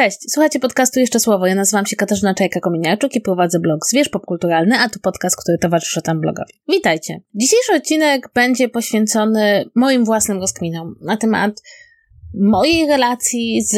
Cześć, słuchajcie podcastu Jeszcze Słowo. Ja nazywam się Katarzyna Czajka-Kominiarczuk i prowadzę blog Zwierz Popkulturalny, a to podcast, który towarzyszy tam blogowi. Witajcie. Dzisiejszy odcinek będzie poświęcony moim własnym rozkminom na temat mojej relacji z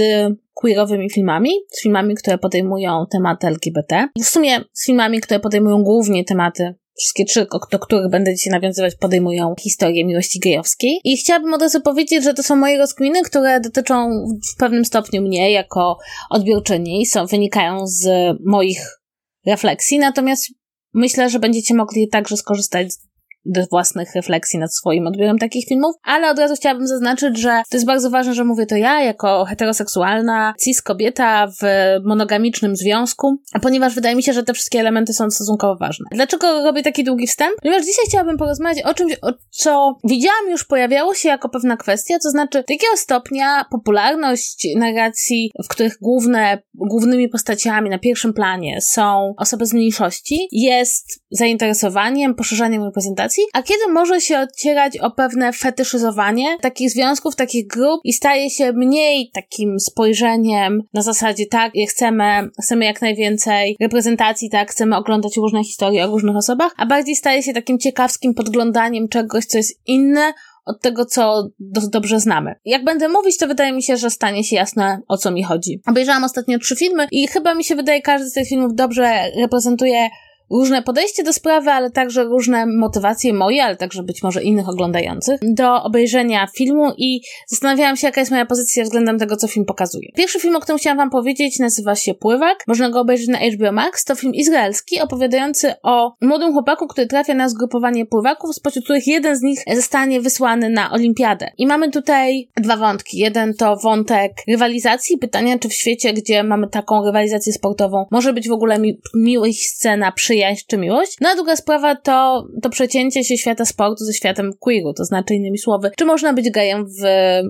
queerowymi filmami, z filmami, które podejmują tematy LGBT. W sumie z filmami, które podejmują głównie tematy Wszystkie trzy, do których będę dzisiaj nawiązywać, podejmują historię miłości gejowskiej. I chciałabym od razu powiedzieć, że to są moje rozkminy, które dotyczą w pewnym stopniu mnie jako odbiorczyni, są, wynikają z moich refleksji, natomiast myślę, że będziecie mogli także skorzystać z do własnych refleksji nad swoim odbiorem takich filmów, ale od razu chciałabym zaznaczyć, że to jest bardzo ważne, że mówię to ja, jako heteroseksualna cis kobieta w monogamicznym związku, ponieważ wydaje mi się, że te wszystkie elementy są stosunkowo ważne. Dlaczego robię taki długi wstęp? Ponieważ dzisiaj chciałabym porozmawiać o czymś, o co widziałam już pojawiało się jako pewna kwestia, to znaczy do jakiego stopnia popularność narracji, w których główne, głównymi postaciami na pierwszym planie są osoby z mniejszości, jest zainteresowaniem, poszerzaniem reprezentacji a kiedy może się odcierać o pewne fetyszyzowanie takich związków, takich grup i staje się mniej takim spojrzeniem na zasadzie tak, chcemy, chcemy jak najwięcej reprezentacji, tak, chcemy oglądać różne historie o różnych osobach, a bardziej staje się takim ciekawskim podglądaniem czegoś, co jest inne, od tego, co do, dobrze znamy. Jak będę mówić, to wydaje mi się, że stanie się jasne, o co mi chodzi. Obejrzałam ostatnio trzy filmy i chyba mi się wydaje, każdy z tych filmów dobrze reprezentuje różne podejście do sprawy, ale także różne motywacje moje, ale także być może innych oglądających do obejrzenia filmu i zastanawiałam się, jaka jest moja pozycja względem tego, co film pokazuje. Pierwszy film, o którym chciałam wam powiedzieć, nazywa się Pływak. Można go obejrzeć na HBO Max. To film izraelski opowiadający o młodym chłopaku, który trafia na zgrupowanie pływaków, spośród których jeden z nich zostanie wysłany na olimpiadę. I mamy tutaj dwa wątki. Jeden to wątek rywalizacji, pytania, czy w świecie, gdzie mamy taką rywalizację sportową, może być w ogóle mi miłość scena, przyjaźń przyjaźń czy miłość. No a druga sprawa to, to przecięcie się świata sportu ze światem queeru, to znaczy innymi słowy, czy można być gejem w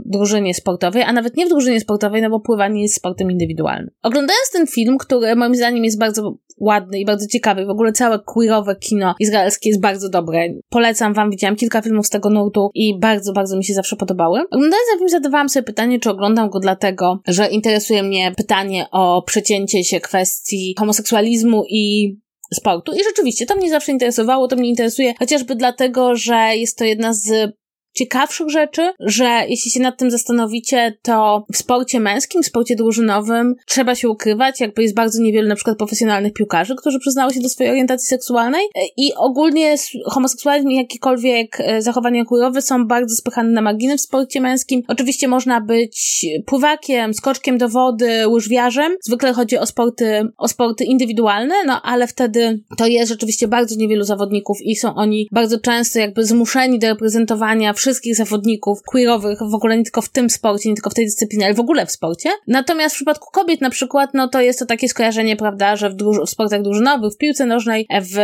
drużynie sportowej, a nawet nie w drużynie sportowej, no bo pływanie jest sportem indywidualnym. Oglądając ten film, który moim zdaniem jest bardzo ładny i bardzo ciekawy. W ogóle całe queerowe kino izraelskie jest bardzo dobre. Polecam wam, widziałam kilka filmów z tego nurtu i bardzo, bardzo mi się zawsze podobały. Oglądając ten film zadawałam sobie pytanie, czy oglądam go dlatego, że interesuje mnie pytanie o przecięcie się kwestii homoseksualizmu i sportu. I rzeczywiście to mnie zawsze interesowało, to mnie interesuje chociażby dlatego, że jest to jedna z ciekawszych rzeczy, że jeśli się nad tym zastanowicie, to w sporcie męskim, w sporcie drużynowym trzeba się ukrywać, jakby jest bardzo niewiele na przykład profesjonalnych piłkarzy, którzy przyznały się do swojej orientacji seksualnej i ogólnie homoseksualizm i jakiekolwiek e, zachowania queerowe są bardzo spychane na margines w sporcie męskim. Oczywiście można być pływakiem, skoczkiem do wody, łyżwiarzem. Zwykle chodzi o sporty, o sporty indywidualne, no ale wtedy to jest rzeczywiście bardzo niewielu zawodników i są oni bardzo często jakby zmuszeni do reprezentowania wszystkich zawodników queerowych, w ogóle nie tylko w tym sporcie, nie tylko w tej dyscyplinie, ale w ogóle w sporcie. Natomiast w przypadku kobiet na przykład, no to jest to takie skojarzenie, prawda, że w, w sportach drużynowych, w piłce nożnej, w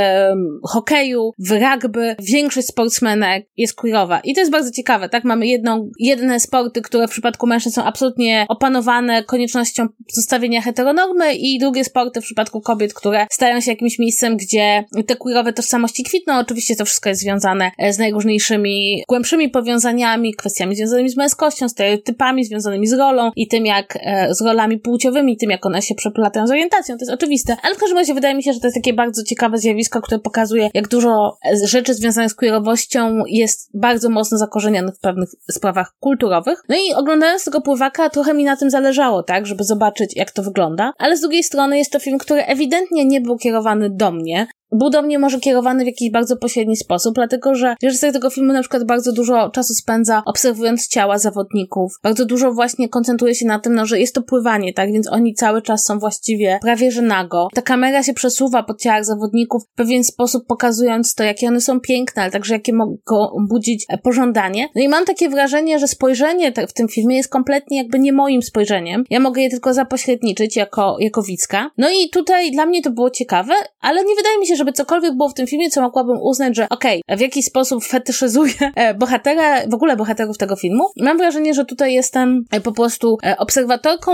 hokeju, w rugby, większość sportsmenek jest queerowa. I to jest bardzo ciekawe, tak? Mamy jedną, jedne sporty, które w przypadku mężczyzn są absolutnie opanowane koniecznością zostawienia heteronormy i drugie sporty w przypadku kobiet, które stają się jakimś miejscem, gdzie te queerowe tożsamości kwitną. Oczywiście to wszystko jest związane e, z najróżniejszymi, głębszymi powiązaniami, kwestiami związanymi z męskością, stereotypami związanymi z rolą i tym, jak e, z rolami płciowymi, tym, jak one się przeplatają z orientacją. To jest oczywiste. Ale w każdym razie wydaje mi się, że to jest takie bardzo ciekawe zjawisko, które pokazuje, jak dużo e, rzeczy związanych z queerowością jest bardzo mocno zakorzenionych w pewnych sprawach kulturowych. No i oglądając tego pływaka, trochę mi na tym zależało, tak, żeby zobaczyć, jak to wygląda. Ale z drugiej strony jest to film, który ewidentnie nie był kierowany do mnie był do mnie może kierowany w jakiś bardzo pośredni sposób, dlatego że reżyser tego filmu na przykład bardzo dużo czasu spędza obserwując ciała zawodników. Bardzo dużo właśnie koncentruje się na tym, no, że jest to pływanie, tak? Więc oni cały czas są właściwie prawie że nago. Ta kamera się przesuwa po ciałach zawodników w pewien sposób pokazując to, jakie one są piękne, ale także jakie mogą budzić e, pożądanie. No i mam takie wrażenie, że spojrzenie w tym filmie jest kompletnie jakby nie moim spojrzeniem. Ja mogę je tylko zapośredniczyć jako, jako widzka. No i tutaj dla mnie to było ciekawe, ale nie wydaje mi się, żeby cokolwiek było w tym filmie, co mogłabym uznać, że okej, okay, w jakiś sposób fetyszyzuję e, bohatera, w ogóle bohaterów tego filmu. Mam wrażenie, że tutaj jestem e, po prostu e, obserwatorką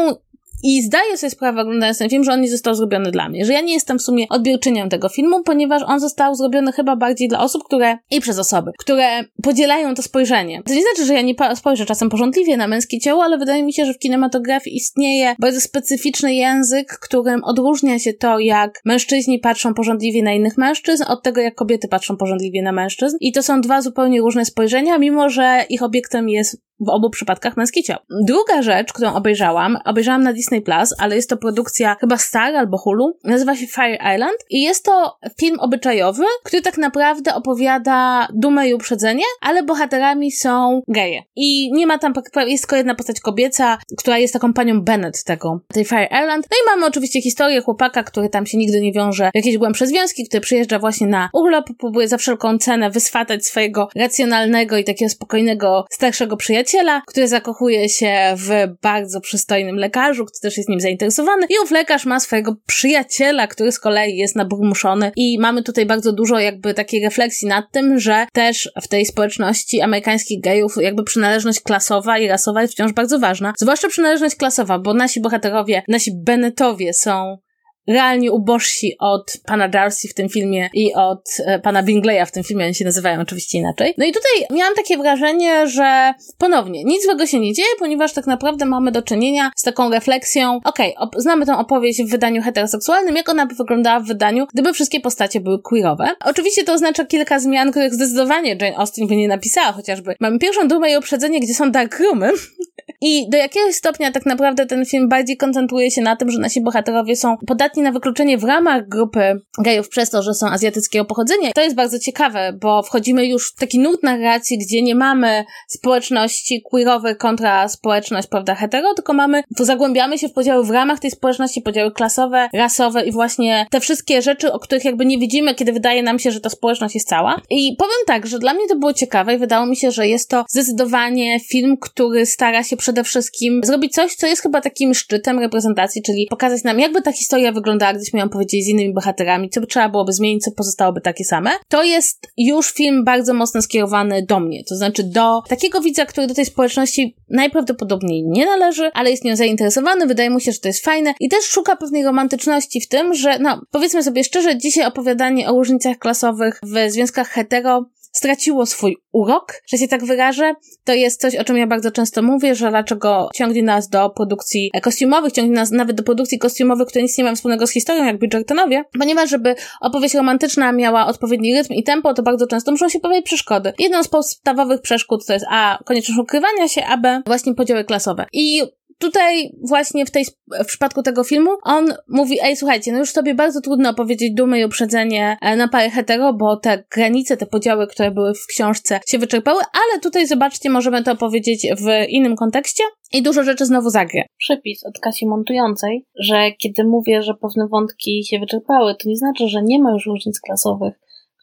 I zdaję sobie sprawę, oglądając ten film, że on nie został zrobiony dla mnie, że ja nie jestem w sumie odbiorczynią tego filmu, ponieważ on został zrobiony chyba bardziej dla osób, które, i przez osoby, które podzielają to spojrzenie. To nie znaczy, że ja nie spojrzę czasem porządliwie na męskie ciało, ale wydaje mi się, że w kinematografii istnieje bardzo specyficzny język, którym odróżnia się to, jak mężczyźni patrzą porządliwie na innych mężczyzn, od tego, jak kobiety patrzą porządliwie na mężczyzn. I to są dwa zupełnie różne spojrzenia, mimo że ich obiektem jest w obu przypadkach męskie ciało. Druga rzecz, którą obejrzałam, obejrzałam na Disney Plus, ale jest to produkcja chyba Star albo Hulu, nazywa się Fire Island i jest to film obyczajowy, który tak naprawdę opowiada dumę i uprzedzenie, ale bohaterami są geje. I nie ma tam, jest tylko jedna postać kobieca, która jest taką panią Bennett tego, tej Fire Island. No i mamy oczywiście historię chłopaka, który tam się nigdy nie wiąże w jakieś głębsze związki, który przyjeżdża właśnie na urlop, próbuje za wszelką cenę wyswatać swojego racjonalnego i takiego spokojnego starszego przyjaciela, przyjaciela, który zakochuje się w bardzo przystojnym lekarzu, który też jest nim zainteresowany. I ów lekarz ma swojego przyjaciela, który z kolei jest naburmuszony. I mamy tutaj bardzo dużo jakby takiej refleksji nad tym, że też w tej społeczności amerykańskich gejów jakby przynależność klasowa i rasowa jest wciąż bardzo ważna, zwłaszcza przynależność klasowa, bo nasi bohaterowie, nasi Bennettowie są realnie ubożsi od pana Darcy w tym filmie i od e, pana Bingleya w tym filmie, oni się nazywają oczywiście inaczej. No i tutaj miałam takie wrażenie, że ponownie nic złego się nie dzieje, ponieważ tak naprawdę mamy do czynienia z taką refleksją, okej, okay, znamy tę opowieść w wydaniu heteroseksualnym, jak ona by wyglądała w wydaniu, gdyby wszystkie postacie były queerowe. Oczywiście to oznacza kilka zmian, których zdecydowanie Jane Austen by nie napisała, chociażby mamy pierwszą dumę i uprzedzenie, gdzie są dark roomy i do jakiegoś stopnia tak naprawdę ten film bardziej koncentruje się na tym, że nasi bohaterowie są podatni na wykluczenie w ramach grupy gejów przez to, że są azjatyckiego pochodzenia. To jest bardzo ciekawe, bo wchodzimy już w taki nurt narracji, gdzie nie mamy społeczności queerowej kontra społeczność, prawda, hetero, tylko mamy, zagłębiamy się w podziały w ramach tej społeczności, podziały klasowe, rasowe i właśnie te wszystkie rzeczy, o których jakby nie widzimy, kiedy wydaje nam się, że ta społeczność jest cała. I powiem tak, że dla mnie to było ciekawe i wydało mi się, że jest to zdecydowanie film, który stara się przede wszystkim zrobić coś, co jest chyba takim szczytem reprezentacji, czyli pokazać nam, jakby ta historia wyglądała gdybyśmy ją powiedzieli z innymi bohaterami, co by trzeba byłoby zmienić, co pozostałoby takie same. To jest już film bardzo mocno skierowany do mnie, to znaczy do takiego widza, który do tej społeczności najprawdopodobniej nie należy, ale jest nią zainteresowany, wydaje mu się, że to jest fajne i też szuka pewnej romantyczności w tym, że no, powiedzmy sobie szczerze, dzisiaj opowiadanie o różnicach klasowych w związkach hetero straciło swój urok, że się tak wyrażę. To jest coś, o czym ja bardzo często mówię, że dlaczego ciągnie nas do produkcji kostiumowych, ciągnie nas nawet do produkcji kostiumowych, które nic nie mają wspólnego z historią, jak Bridgertonowie, ponieważ żeby opowieść romantyczna miała odpowiedni rytm i tempo, to bardzo często muszą się pojawić przeszkody. Jedną z podstawowych przeszkód to jest A, konieczność ukrywania się, a B, właśnie podziały klasowe. I tutaj właśnie w tej, w przypadku tego filmu, on mówi, ej, słuchajcie, no już sobie bardzo trudno opowiedzieć dumę i uprzedzenie e, na parę hetero, bo te granice, te podziały, które były w książce się wyczerpały, ale tutaj zobaczcie, możemy to opowiedzieć w innym kontekście i dużo rzeczy znowu zagra. Przepis od Kasi montującej, że kiedy mówię, że pewne wątki się wyczerpały, to nie znaczy, że nie ma już różnic klasowych,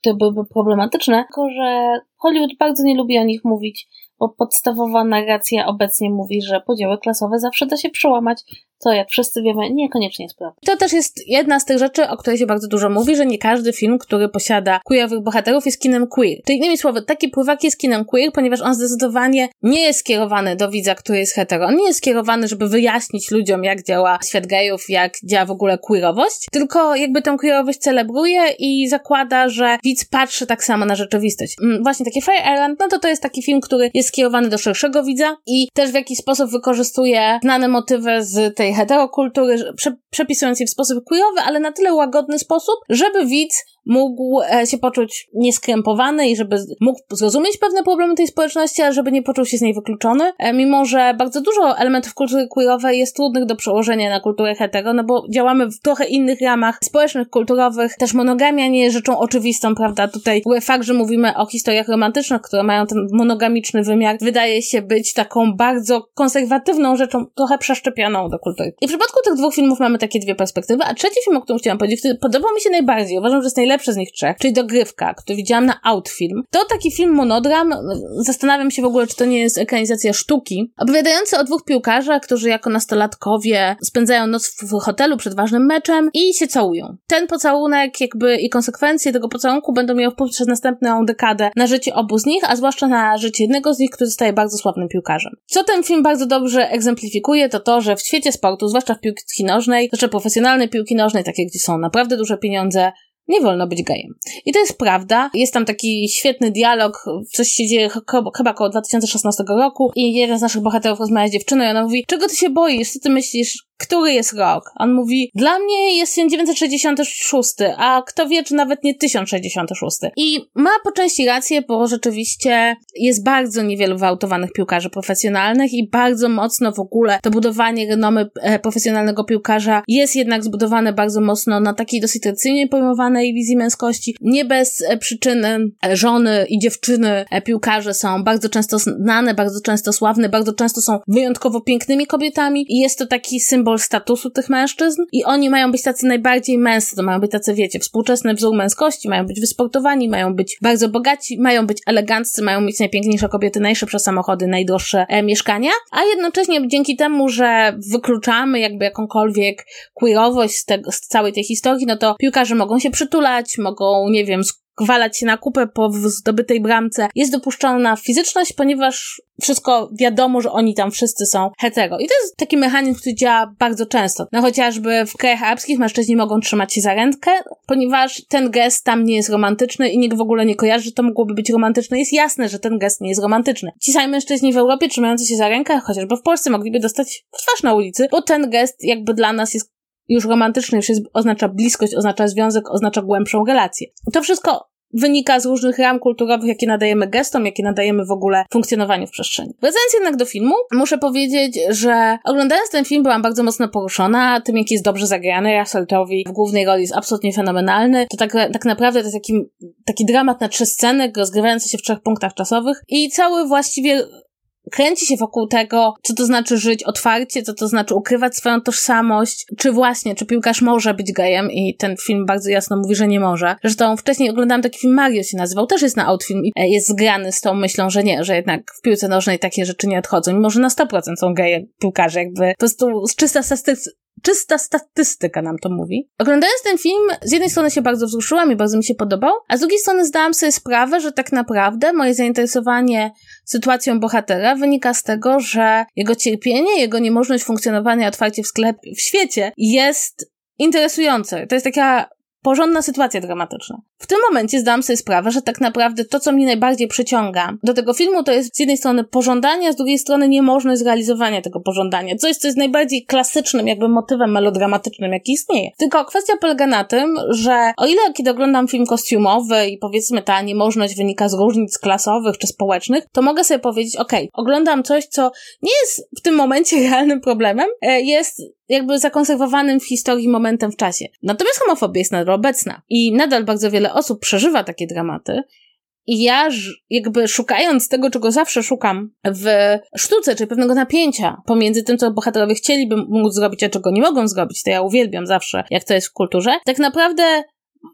które byłyby problematyczne, tylko że Hollywood bardzo nie lubi o nich mówić, bo podstawowa narracja obecnie mówi, że podziały klasowe zawsze da się przełamać, co jak wszyscy wiemy, niekoniecznie jest prawdą. To też jest jedna z tych rzeczy, o której się bardzo dużo mówi, że nie każdy film, który posiada queerowych bohaterów jest kinem queer. To innymi słowy, taki pływak jest kinem queer, ponieważ on zdecydowanie nie jest skierowany do widza, który jest hetero. On nie jest skierowany, żeby wyjaśnić ludziom, jak działa świat gejów, jak działa w ogóle queerowość, tylko jakby tę queerowość celebruje i zakłada, że widz patrzy tak samo na rzeczywistość. Mm, właśnie takie Fire Island, no to to jest taki film, który jest skierowany do szerszego widza i też w jakiś sposób wykorzystuje znane motywy z tej heterokultury, prze, przepisując je w sposób queerowy, ale na tyle łagodny sposób, żeby widz mógł e, się poczuć nieskrępowany i żeby mógł zrozumieć pewne problemy tej społeczności, ale żeby nie poczuł się z niej wykluczony, e, mimo że bardzo dużo elementów kultury queerowej jest trudnych do przełożenia na kulturę hetero, no bo działamy w trochę innych ramach społecznych, kulturowych, też monogamia nie jest rzeczą oczywistą, prawda? Tutaj fakt, że mówimy o historiach romantycznych, które mają ten monogamiczny wymiar, wydaje się być taką bardzo konserwatywną rzeczą, trochę przeszczepioną do kultury. I w przypadku tych dwóch filmów mamy takie dwie perspektywy, a trzeci film, o którym chciałam powiedzieć, który podobał mi się najbardziej, uważam, że jest najlepszy najlepszy z nich trzech, czyli Dogrywka, który widziałam na Outfilm, to taki film monodram, zastanawiam się w ogóle, czy to nie jest ekranizacja sztuki, opowiadający o dwóch piłkarzach, którzy jako nastolatkowie spędzają noc w hotelu przed ważnym meczem i się całują. Ten pocałunek jakby i konsekwencje tego pocałunku będą miały wpływ przez następną dekadę na życie obu z nich, a zwłaszcza na życie jednego z nich, który zostaje bardzo sławnym piłkarzem. Co ten film bardzo dobrze egzemplifikuje, to to, że w świecie sportu, zwłaszcza w piłki nożnej, zwłaszcza profesjonalnej piłki nożnej, takie gdzie są naprawdę duże pieniądze, nie wolno być gejem. I to jest prawda. Jest tam taki świetny dialog, coś się dzieje chyba około 2016 roku i jeden z naszych bohaterów rozmawia z dziewczyną i ona mówi, czego ty się boisz, co ty myślisz, który jest rok? On mówi, dla mnie jest 1966, a kto wie, czy nawet nie 1066. I ma po części rację, bo rzeczywiście jest bardzo niewielu wyautowanych piłkarzy profesjonalnych i bardzo mocno w ogóle to budowanie renomy e, profesjonalnego piłkarza jest jednak zbudowane bardzo mocno na takiej dosyć tradycyjnie pojmowanej wizji męskości. Nie bez e, przyczyny e, żony i dziewczyny piłkarze są bardzo często znane, bardzo często sławne, bardzo często są wyjątkowo pięknymi kobietami i jest to taki symbol symbol statusu tych mężczyzn i oni mają być tacy najbardziej męscy, to mają być tacy, wiecie, współczesny wzór męskości, mają być wysportowani, mają być bardzo bogaci, mają być eleganccy, mają mieć najpiękniejsze kobiety, najszybsze samochody, najdroższe e, mieszkania, a jednocześnie dzięki temu, że wykluczamy jakby jakąkolwiek queerowość z, tego, z całej tej historii, no to piłkarze mogą się przytulać, mogą, nie wiem, walać się na kupę po zdobytej bramce, jest dopuszczalna fizyczność, ponieważ wszystko wiadomo, że oni tam wszyscy są hetero. I to jest taki mechanizm, który działa bardzo często. No chociażby w krajach arabskich mężczyźni mogą trzymać się za rękę, ponieważ ten gest tam nie jest romantyczny i nikt w ogóle nie kojarzy, że to mogłoby być romantyczne. Jest jasne, że ten gest nie jest romantyczny. Ci sami mężczyźni w Europie trzymający się za rękę, chociażby w Polsce mogliby dostać w twarz na ulicy, bo ten gest jakby dla nas jest już romantyczny, już jest, oznacza bliskość, oznacza związek, oznacza głębszą relację. To wszystko wynika z różnych ram kulturowych, jakie nadajemy gestom, jakie nadajemy w ogóle funkcjonowaniu w przestrzeni. Wracając jednak do filmu, muszę powiedzieć, że oglądając ten film byłam bardzo mocno poruszona tym, jaki jest dobrze zagrany. Russell Tovey w głównej roli jest absolutnie fenomenalny. To tak, tak naprawdę to jest taki, taki dramat na trzy sceny, rozgrywający się w trzech punktach czasowych i cały właściwie kręci się wokół tego, co to znaczy żyć otwarcie, co to znaczy ukrywać swoją tożsamość, czy właśnie, czy piłkarz może być gejem i ten film bardzo jasno mówi, że nie może. Zresztą wcześniej oglądałam taki film Mario się nazywał, też jest na outfilm i e, jest zgrany z tą myślą, że nie, że jednak w piłce nożnej takie rzeczy nie odchodzą, mimo że na 100% są geje piłkarze, jakby po prostu z czysta czysta statystyka nam to mówi. Oglądając ten film, z jednej strony się bardzo wzruszyłam i bardzo mi się podobał, a z drugiej strony zdałam sobie sprawę, że tak naprawdę moje zainteresowanie sytuacją bohatera wynika z tego, że jego cierpienie, jego niemożność funkcjonowania otwarcie w sklepie, w świecie jest interesujące. To jest taka porządna sytuacja dramatyczna. W tym momencie zdałam sobie sprawę, że tak naprawdę to, co mnie najbardziej przyciąga do tego filmu, to jest z jednej strony pożądanie, a z drugiej strony niemożność zrealizowania tego pożądania. Coś, co jest najbardziej klasycznym jakby motywem melodramatycznym, jaki istnieje. Tylko kwestia polega na tym, że o ile kiedy oglądam film kostiumowy i powiedzmy ta niemożność wynika z różnic klasowych czy społecznych, to mogę sobie powiedzieć, ok, oglądam coś, co nie jest w tym momencie realnym problemem, e, jest jakby zakonserwowanym w historii momentem w czasie. Natomiast homofobia jest nadal obecna i nadal bardzo wiele osób przeżywa takie dramaty. I ja, jakby szukając tego, czego zawsze szukam w sztuce, czyli pewnego napięcia pomiędzy tym, co bohaterowie chcieliby móc zrobić, a czego nie mogą zrobić, to ja uwielbiam zawsze, jak to jest w kulturze, tak naprawdę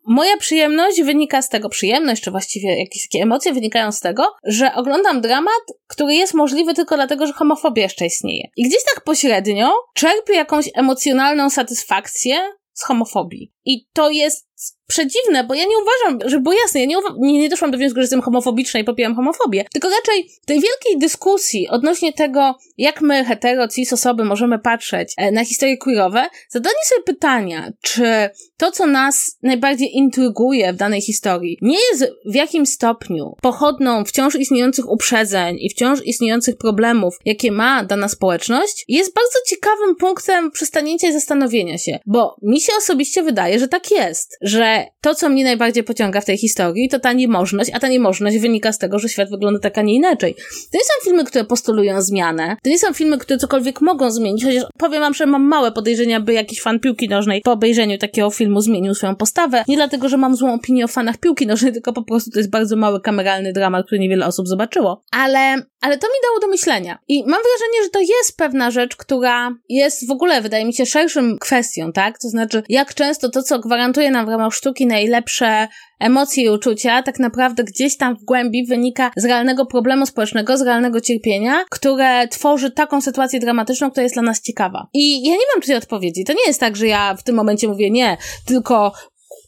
Moja przyjemność wynika z tego, przyjemność, czy właściwie jakieś takie emocje wynikają z tego, że oglądam dramat, który jest możliwy tylko dlatego, że homofobia jeszcze istnieje. I gdzieś tak pośrednio czerpię jakąś emocjonalną satysfakcję z homofobii. I to jest przedziwne, bo ja nie uważam, że było jasne, ja nie, nie, nie doszłam do wniosku, że jestem homofobiczna i popieram homofobię, tylko raczej tej wielkiej dyskusji odnośnie tego, jak my, hetero, cis osoby możemy patrzeć e, na historie queerowe, zadanie sobie pytania, czy to, co nas najbardziej intryguje w danej historii, nie jest w jakim stopniu pochodną wciąż istniejących uprzedzeń i wciąż istniejących problemów, jakie ma dana społeczność, jest bardzo ciekawym punktem przystanięcia i zastanowienia się, bo mi się osobiście wydaje, że tak jest, że to, co mnie najbardziej pociąga w tej historii, to ta niemożność, a ta niemożność wynika z tego, że świat wygląda tak, a nie inaczej. To nie są filmy, które postulują zmianę, to nie są filmy, które cokolwiek mogą zmienić, chociaż powiem wam, że mam małe podejrzenia, by jakiś fan piłki nożnej po obejrzeniu takiego filmu zmienił swoją postawę. Nie dlatego, że mam złą opinię o fanach piłki nożnej, tylko po prostu to jest bardzo mały kameralny dramat, który niewiele osób zobaczyło. Ale, ale to mi dało do myślenia. I mam wrażenie, że to jest pewna rzecz, która jest w ogóle, wydaje mi się, szerszym kwestią, tak? To znaczy, jak często to, co gwarantuje nam w ramach sztuki najlepsze emocje i uczucia, tak naprawdę gdzieś tam w głębi wynika z realnego problemu społecznego, z realnego cierpienia, które tworzy taką sytuację dramatyczną, która jest dla nas ciekawa. I ja nie mam tutaj odpowiedzi. To nie jest tak, że ja w tym momencie mówię nie, tylko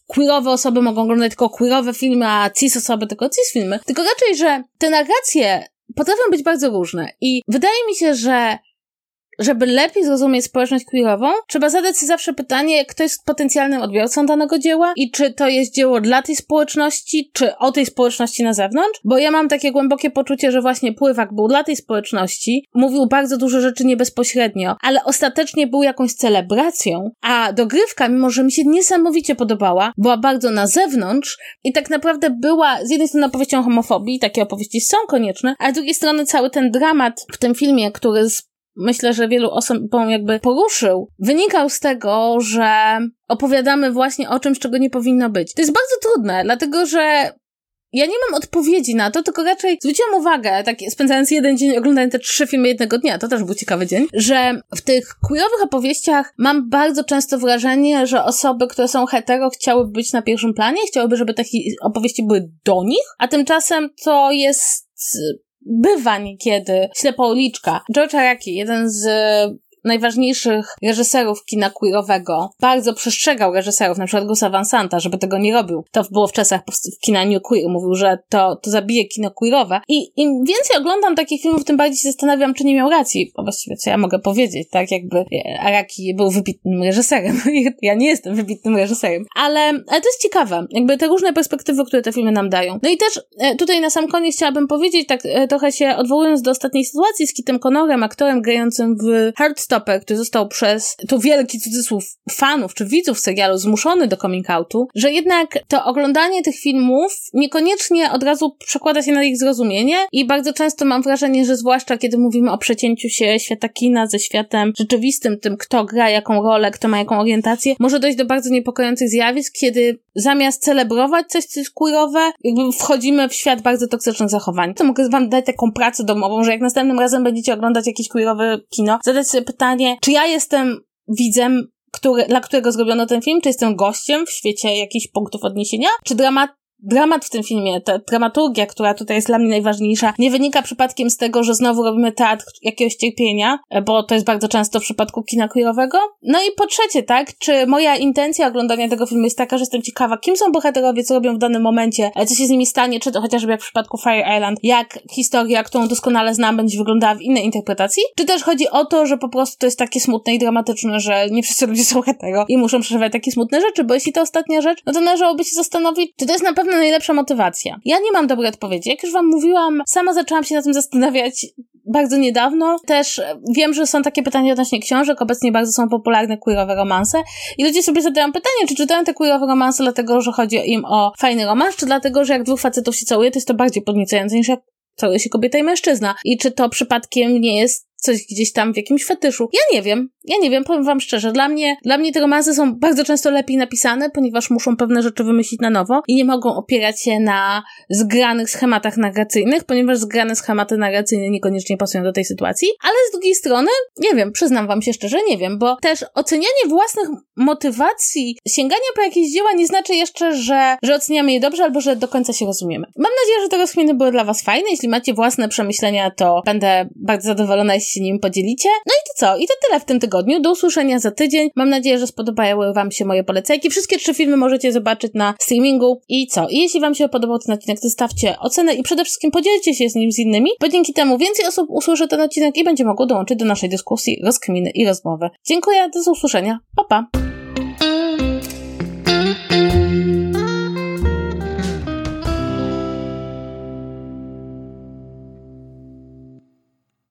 queerowe osoby mogą oglądać tylko queerowe filmy, a cis osoby tylko cis filmy. Tylko raczej, że te narracje potrafią być bardzo różne. I wydaje mi się, że żeby lepiej zrozumieć społeczność queerową, trzeba zadać sobie zawsze pytanie, kto jest potencjalnym odbiorcą danego dzieła i czy to jest dzieło dla tej społeczności, czy o tej społeczności na zewnątrz, bo ja mam takie głębokie poczucie, że właśnie Pływak był dla tej społeczności, mówił bardzo dużo rzeczy nie bezpośrednio, ale ostatecznie był jakąś celebracją, a dogrywka, mimo że mi się niesamowicie podobała, była bardzo na zewnątrz i tak naprawdę była z jednej strony opowieścią homofobii, takie opowieści są konieczne, a z drugiej strony cały ten dramat w tym filmie, który z myślę, że wielu osobom jakby poruszył, wynikał z tego, że opowiadamy właśnie o czymś, czego nie powinno być. To jest bardzo trudne, dlatego że ja nie mam odpowiedzi na to, tylko raczej zwróciłam uwagę, tak spędzając jeden dzień oglądając te trzy filmy jednego dnia, to też był ciekawy dzień, że w tych queerowych opowieściach mam bardzo często wrażenie, że osoby, które są hetero chciałyby być na pierwszym planie, chciałyby, żeby takie opowieści były do nich, a tymczasem to jest bywa niekiedy ślepouliczka. George Araki, jeden z najważniejszych reżyserów kina queerowego bardzo przestrzegał reżyserów, na przykład Gusa Van Santa, żeby tego nie robił. To było w czasach kina New Queer. Mówił, że to, to zabije kino queerowe. I im więcej oglądam takich filmów, tym bardziej się zastanawiam, czy nie miał racji. Bo właściwie co ja mogę powiedzieć, tak? Jakby Araki był wybitnym reżyserem. ja nie jestem wybitnym reżyserem. Ale, ale to jest ciekawe. Jakby te różne perspektywy, które te filmy nam dają. No i też e, tutaj na sam koniec chciałabym powiedzieć, tak e, trochę się odwołując do ostatniej sytuacji z Kitem Connorem, aktorem grającym w Hard Stopper, który został przez tu wielki cudzysłów fanów czy widzów serialu zmuszony do coming outu, że jednak to oglądanie tych filmów niekoniecznie od razu przekłada się na ich zrozumienie i bardzo często mam wrażenie, że zwłaszcza kiedy mówimy o przecięciu się świata kina ze światem rzeczywistym, tym kto gra jaką rolę, kto ma jaką orientację, może dojść do bardzo niepokojących zjawisk, kiedy zamiast celebrować coś, co jest queerowe, jakby wchodzimy w świat bardzo toksycznych zachowań. To mogę wam dać taką pracę domową, że jak następnym razem będziecie oglądać jakieś queerowe kino, zadać sobie pytanie, czy ja jestem widzem, który, dla którego zrobiono ten film, czy jestem gościem w świecie jakichś punktów odniesienia, czy dramat dramat w tym filmie, ta dramaturgia, która tutaj jest dla mnie najważniejsza, nie wynika przypadkiem z tego, że znowu robimy teatr jakiegoś cierpienia, bo to jest bardzo często w przypadku kina queerowego. No i po trzecie, tak, czy moja intencja oglądania tego filmu jest taka, że jestem ciekawa, kim są bohaterowie, co robią w danym momencie, co się z nimi stanie, czy to chociażby jak w przypadku Fire Island, jak historia, którą doskonale znam, będzie wyglądała w innej interpretacji, czy też chodzi o to, że po prostu to jest takie smutne i dramatyczne, że nie wszyscy ludzie są hetero i muszą przeżywać takie smutne rzeczy, bo jeśli to ostatnia rzecz, no to należałoby się zastanowić, czy to jest na pewno pewno najlepsza motywacja. Ja nie mam dobrej odpowiedzi. Jak już wam mówiłam, sama zaczęłam się na tym zastanawiać bardzo niedawno. Też wiem, że są takie pytania odnośnie książek. Obecnie bardzo są popularne queerowe romanse. I ludzie sobie zadają pytanie, czy czytają te queerowe romanse dlatego, że chodzi im o fajny romans, czy dlatego, że jak dwóch facetów się całuje, to jest to bardziej podniecające niż jak całuje się kobieta i mężczyzna. I czy to przypadkiem nie jest coś gdzieś tam w jakimś fetyszu. Ja nie wiem. Ja nie wiem, powiem wam szczerze. Dla mnie, dla mnie te romanse są bardzo często lepiej napisane, ponieważ muszą pewne rzeczy wymyślić na nowo i nie mogą opierać się na zgranych schematach narracyjnych, ponieważ zgrane schematy narracyjne niekoniecznie pasują do tej sytuacji. Ale z drugiej strony, nie wiem, przyznam wam się szczerze, nie wiem, bo też ocenianie własnych motywacji, sięgania po jakieś dzieła nie znaczy jeszcze, że, że oceniamy je dobrze albo że do końca się rozumiemy. Mam nadzieję, że te rozkminy były dla was fajne. Jeśli macie własne przemyślenia, to będę bardzo zadowolona, się nim podzielicie. No i to co? I to tyle w tym tygodniu. Do usłyszenia za tydzień. Mam nadzieję, że spodobały Wam się moje polecajki. Wszystkie trzy filmy możecie zobaczyć na streamingu. I co? I jeśli Wam się podobał ten odcinek, to stawcie ocenę i przede wszystkim podzielcie się z nim z innymi, bo dzięki temu więcej osób usłyszy ten odcinek i będzie mogło dołączyć do naszej dyskusji, rozkminy i rozmowy. Dziękuję, do usłyszenia. Pa, pa!